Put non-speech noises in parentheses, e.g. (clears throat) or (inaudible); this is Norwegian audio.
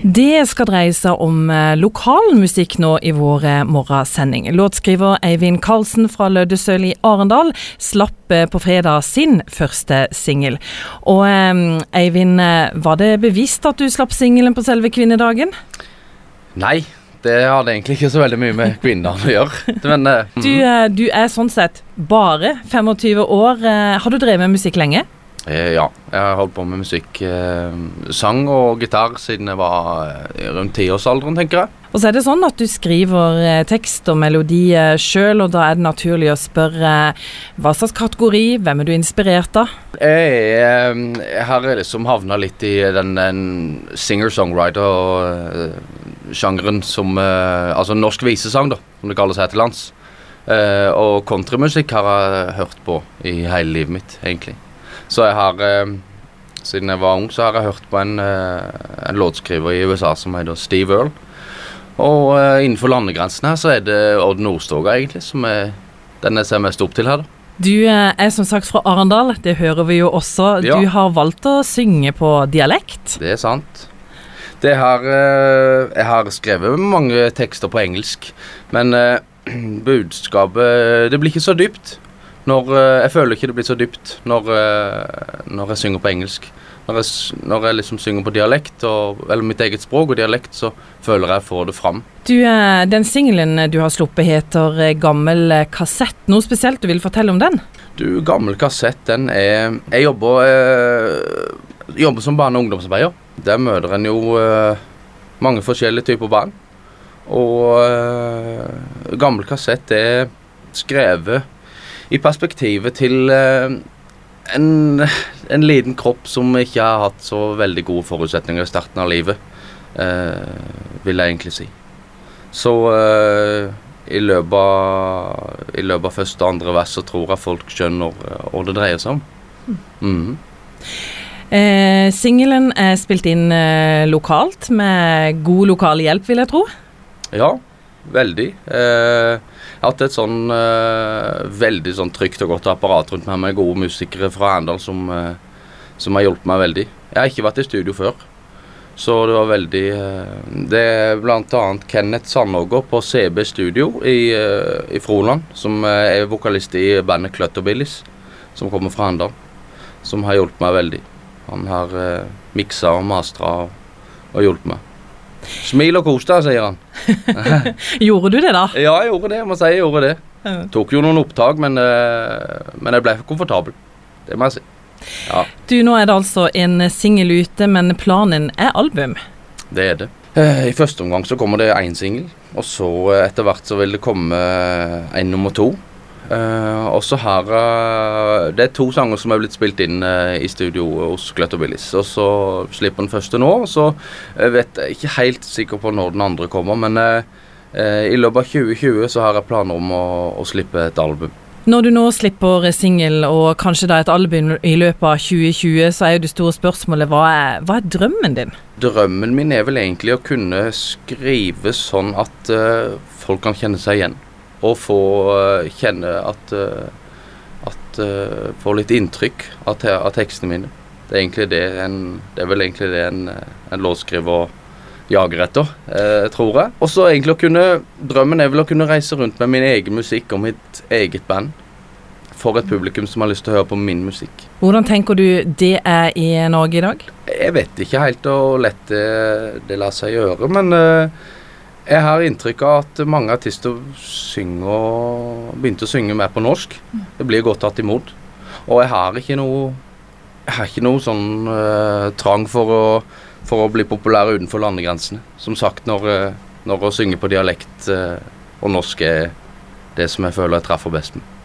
Det skal dreie seg om eh, lokalmusikk nå i vår eh, morgensending. Låtskriver Eivind Karlsen fra Løddesøl i Arendal slapp eh, på fredag sin første singel. Og Eivind, var det bevisst at du slapp singelen på selve kvinnedagen? Nei, det hadde egentlig ikke så veldig mye med kvinner å gjøre. Men, mm. du, du, er sånn sett bare 25 år. Har du drevet med musikk lenge? Eh, ja, jeg har holdt på med musikk, eh, sang og gitar siden jeg var eh, rundt tiårsalderen, tenker jeg. Og så er det sånn at du skriver tekst og melodi sjøl, og da er det naturlig å spørre hva slags kategori, hvem er du inspirert av? Jeg, jeg har liksom havna litt i den, den singer-songwriter-sjangeren som Altså norsk visesang, da, som det kalles her til lands. og countrymusikk har jeg hørt på i hele livet mitt, egentlig. Så jeg har eh, Siden jeg var ung, så har jeg hørt på en, eh, en låtskriver i USA som heter Steve Earl. Og eh, innenfor landegrensen her så er det Odd Nordstoga, egentlig, som er den jeg ser mest opp til her, da. Du er som sagt fra Arendal, det hører vi jo også. Ja. Du har valgt å synge på dialekt. Det er sant. Det har, jeg har skrevet mange tekster på engelsk, men (clears throat) budskapet Det blir ikke så dypt. Når, eh, jeg føler ikke det blir så dypt når, eh, når jeg synger på engelsk. Når jeg, når jeg, liksom synger på dialekt, og, eller mitt eget språk og dialekt, så føler jeg jeg får det fram. Du, eh, den singelen du har sluppet heter 'Gammel kassett'. Noe spesielt du vil fortelle om den? Du, 'Gammel kassett', den er Jeg jobber, jeg jobber som barne- og ungdomsarbeider. Der møter en jo mange forskjellige typer barn. Og 'Gammel kassett' er skrevet i perspektivet til eh, en, en, liten kropp som ikke har hatt så veldig gode forutsetninger i starten av livet, eh, vil jeg egentlig si. Så eh, i, løpet av, i løpet av første og andre vers så tror jeg folk skjønner hva det dreier seg om. Mm. Eh, Singelen er spilt inn eh, lokalt med god lokal hjelp, vil jeg tro. Ja, veldig. Eh, jeg har hatt et sånn uh, veldig sånn trygt og godt apparat rundt meg med gode musikere fra Arendal som, uh, som, har hjulpet meg veldig. Jeg har ikke vært i studio før, så det var veldig Det er bl.a. Kenneth Sandåger på CB Studio i, i Froland, som er vokalist i bandet Clutterbillies, som kommer fra Arendal, som har hjulpet meg veldig. Han har miksa og mastra og hjulpet meg. Smil og kos deg, sier han. (laughs) gjorde du det, da? Ja, jeg gjorde det. Jeg må si jeg gjorde det. Tok jo noen opptak, men, uh, men jeg ble komfortabel. Det må jeg si. Ja. Du, nå er det altså en singel ute, men planen er album? Det er det. Uh, I første omgang så kommer det én singel, og så uh, etter hvert så vil det komme en nummer to. Uh, og så har uh, Det er to sanger som er blitt spilt inn uh, i studio hos Clutter Billis. Og så slipper den første nå, og så vet jeg ikke helt sikker på når den andre kommer. Men i løpet av 2020 så har jeg planer om å, å slippe et album. Når du nå slipper singel og kanskje da et album i løpet av 2020, så er jo det store spørsmålet hva er, hva er drømmen din? Drømmen min er vel egentlig å kunne skrive sånn at folk kan kjenne seg igjen og få uh, kjenne at, uh, at uh, Få litt inntrykk av, te av, tekstene mine. Det er egentlig det en, det er vel egentlig det en, en låtskriver jager etter, tror jeg. Og så egentlig å kunne Drømmen er vel å kunne reise rundt med min egen musikk og mitt eget band. For et publikum som har lyst til å høre på min musikk. Hvordan tenker du det er i Norge i dag? Jeg vet ikke helt hvor lett det, det lar seg gjøre, men jeg har inntrykk av at mange artister synger begynte å synge mer på norsk. Det blir godt tatt imot. Og jeg har ikke noe har ikke noe sånn uh, trang for å, for å, bli populær utenfor landegrensene. Som sagt, når, uh, når å synge på dialekt uh, og norsk er det som jeg føler jeg treffer best med.